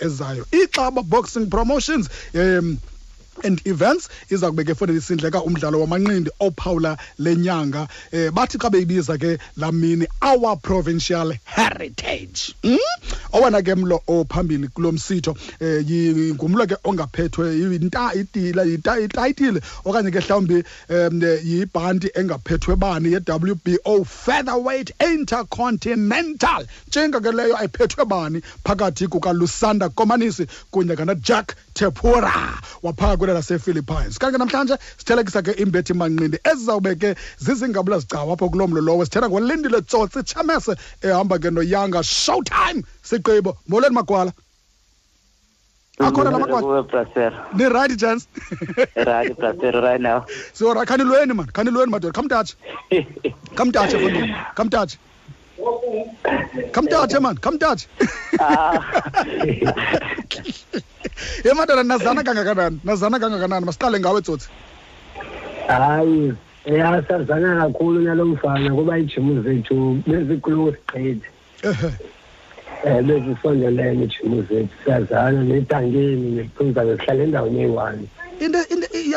ezayo. Ixaba boxing promotions um and events iza kubeka efondeni isindleka umdlalo wamanqindi ophawula lenyanga. Eh bathi xa beyibiza ke laa mini our provincial heritage. Mm? owena ke mlo ophambili kulo msitho eh ngumlo ke ongaphethwe yinta itila itayitile okanye ke mhlawumbi um yibhanti engaphethwe bani ye-wbo featherweight intercontinental. Ntshinga ke leyo ayiphethwe bani phakathi kukalusanda komanisi kunye kanajack tepura waphaa kwela lasephilippines kanti ke namhlanje sithelekisa ke imbethi manqindi ezizawube ke zizingabula zicawa apho kuloo mlo lowo. Sithetha ngolindile tsotsi chamese ehamba ke noyanga. Showtime sigqibo. Molweni magwala. Akhona la magwala. Kuwe Brasero. ni right gents? Right now. siora khanilweni mani khanilweni madoda khamtatshe khamtatshe fondini. Khamtatshe khamtatshe mani khamtatshe Ah. ye madoda nazana kangakanani? Nazana kangakanani? Masiqale ngawe tsotsi. Hayi yasazana kakhulu nalo mfana kuba iijimu zethu beziclose gqithi ehe. Um bezisondelene iijimu zethu siyazana netangeni nephunza sihlala endaweni eyi-one.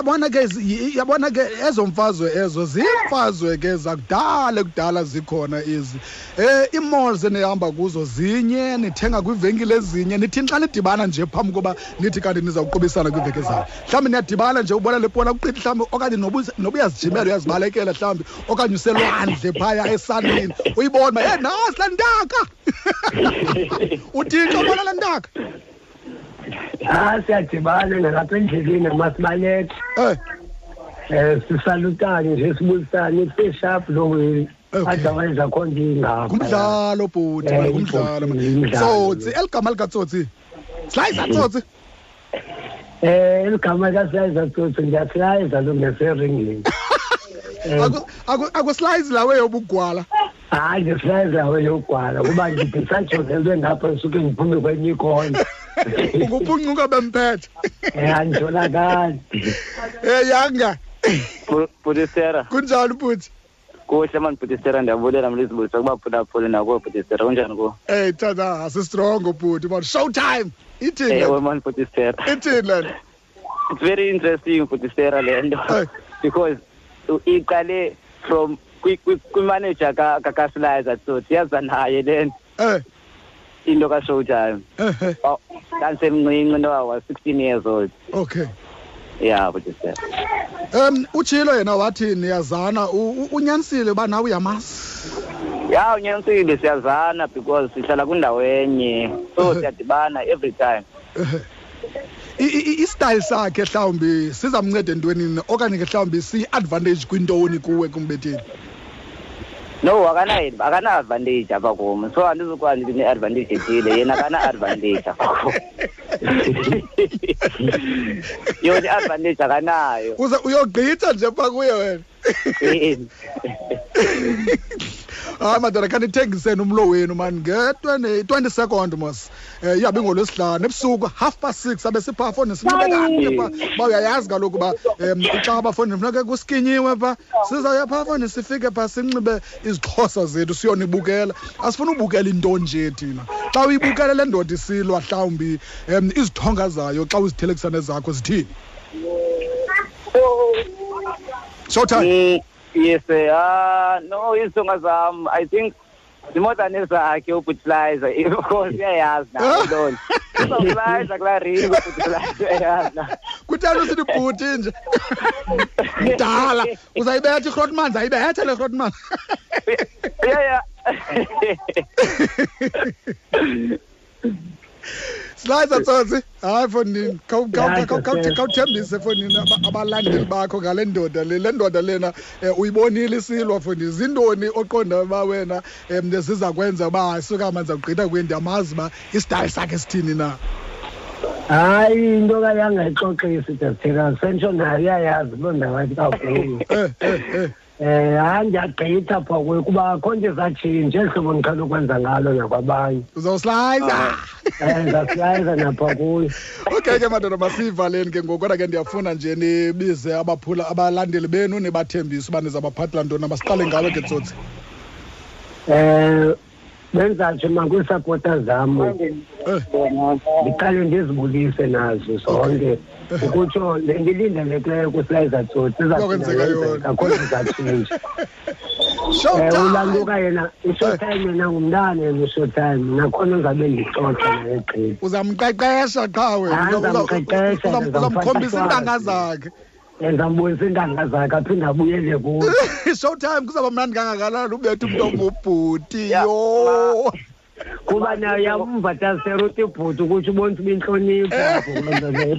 Into into yabona ke zi- y- yabona ke ezo mfazwe ezo ziimfazwe ke zakudala kudala zikhona ezi. Eh iimalls enihamba kuzo zinye nithenga kwiivenkile ezinye nithini xa nidibana nje phambi koba nithi kanti nizawuqubisana kwiiveki zayo mhlawumbi niyadibana nje ubona le bhola kuqithi mhlawumbi okanye noba noba uyazijimela uyazibalekela mhlawumbi okanye uselwandle phaya esanini uyibona uba ye nasi laa ntaka. Uthixo ubona laa ntaka. Ha siyadibana nalapha endleleni amasibaleka eh um sisalutane nje sibuyisane sesharp lowe Okay. otherwise akho nto ingapha ngumdlalo bhuti Eh, wena, ngumdlalo. ngumdlalo. tsotsi eligama likatsotsi slicer tsotsi. Um eli gama likaslayiza tsotsi ndiyasilayiza lo ngeseringling Aku- aku- akuslice lawe yobugwala. Hayi ndisilayiza weyogwala kuba ndithi ndisajongelwe ngapha ndisuke ndiphume kwenye ikona ukuphuncuka bemphethe um anditholakali um yanga Budisera. kunjani bhuti Kuhle man Budisera ndiyabulela mlizibulisa kuba phulaphula nakuwe Budisera kunjani kuwe? eyi thanda sisitrongo bhuti man showtime ithini le Ewe nto? man Budisera. ithini le nto? It's very interesting Budisera le nto Eh. because iqale from kwi- kwi- kwimanager ka kaSlizer Tsotsi yaza naye le nto, eh into ka Showtime. ehe Oh, Kansemncinci no I was 16 years old. okay Yeah Budisera. um utshilo yena wathini yazana u- u- unyanisile uba nawe uyamazi ya unyanisile siyazana because sihlala kwindawo enye so siyadibana every time Ehe. I- i- i- istyle sakhe mhlawumbi sizamnceda entwenini okanye ke mhlawumbi siyi-advantage kwintoni kuwe kumbetheni no akanayo akana-advantage apha kum. So andizukwazi ndithi ne-advantage ethile. Yena akana-advantage apha kum. Yona i-advantage akanayo. Uze uyogqitha nje pha kuye wena. Eh, hayi madoda khandithengiseni umlo wenu mani nge-twenty second mos. Um iyabe ngolwesihlanu ebusuku half past six abe siphaa fondini sinxibe kakuhle pha uba uyayazi kaloku uba um ucaba fondini funeka kusikinyiwe pha sizawuya phaa fondini sifike phaa sinxibe izixhosa zethu siyonibukela. Asifuni ubukela into nje thina. Xa uyibukele le ndoda isilwa mhlawumbi um izithonga zayo xa uzithelekisa nezakho zithini? Showtime mm, yes uh, no izisonga zam i think zimodane zakhe ubutilizer because uyayazi nayo loo nto uzawuliza kulaa ring ubutilizer uyayazi nayo kutheni usithi bhuti nje. Mdala uzayibetha irhotman zayibetha le rhotman yeah, yeah. Slicer tsotsi hayi fondini Hayi, Joseph. khawuthembise fondini aba- abalandeli bakho ngale ndoda le. Le ndoda lena um uyibonile isilwa fondini zintoni oqonda uba wena um ziza kwenza uba suka manzi awugqitha kwendi amazi uba isitayile sakhe sithini na? Hayi into kayangayixoxisi dasitheka sentsho nayo iyayazi loo ndawo athi kakhulu eh eh eh um hayi ndiyagqitha pha kuye kuba akho nto ezatshintsha eli hlobo ndiqhela ukwenza ngalo nakwabanye uzawuslicer um ndasilayiza napha kuyo okay ke madoda masiyivaleni ke ngoku kodwa ke ndiyafuna nje nibize abaphula abalandeli benu nibathembise uba nizabaphathela ntoni masiqale ngawe ke tsotsi. Um benzatsho makwiisapota zam Eh, ndiqale ndizibulise nazo zonke ukutsho le nto ilindelekileyo kusilayiza tsotsi Izokwenzeka yona. izawuyenzeka kodwa izatshintsha um Showtime. ulantuka yena ishowtime yena ngumntana yena ushowtime nakhona uzabe ndixoxa naye gqiba uzamqeqesha qha wena Hayi, Uza- uza- ndizamqeqesha, uzam- uzamkhombisa ndizamfaka iintanga ulwazi. zakhe ndizambonisa iintanga zakhe aphinde abuyele kuzo showtime kuzaba mnandi kangakanani? Ubetha umntu ongubhuti Ya, yo. kuba nayo yamva taseroti ibhuti ukuthi ubonisa uba intlonipho apho kuloo nto leyo.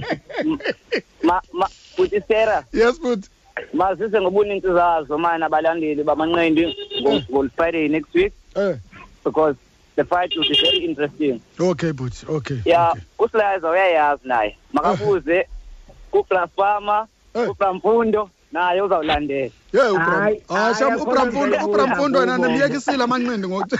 Ma ma uthi Sarah. Yes but mazise ngobuninzi zazo mana abalandeli bamanqindi ngo- ngol-friday next week. Eh. Because the fight will be very interesting. Okay but okay ya okay. usilayiza uyayazi naye. Makabuze kuplasfama Eh. kuplamfundo naye uzawulandela. Ye ubram Hayi, ah hayi, sham akho ubramfundo nto ubramfundo wena endibuza ndimyekisile amanqindi ngoku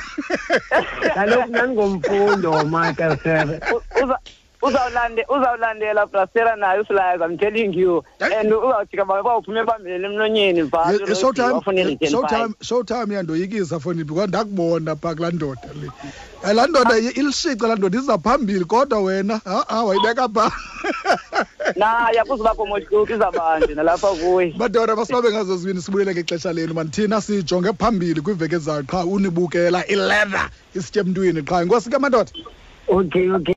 kaloku nandingomfundo makasere U- uza- uzawulande uzawulandela brastera naye usilayiza i'm telling you Hayi. and uzawujika bawuphume phambili emlonyeni Ye- showtime showtime showtime showtime yandoyikisa foniphi kodwa ndakubona phaa kulaa ndoda le. Eh, laa ndoda i- ilishice laa ndoda iza phambili kodwa wena ha-a wayibeka phaa naye akuzubakho mohluko izabanje nalapha kuye madoda masibabe ngazo zibini sibuyele ngexesha lenu mani thina sijonge phambili kwiveki ezayo qha unibukela ileather isitye emntwini qha. Inkosi ke madoda okay okay.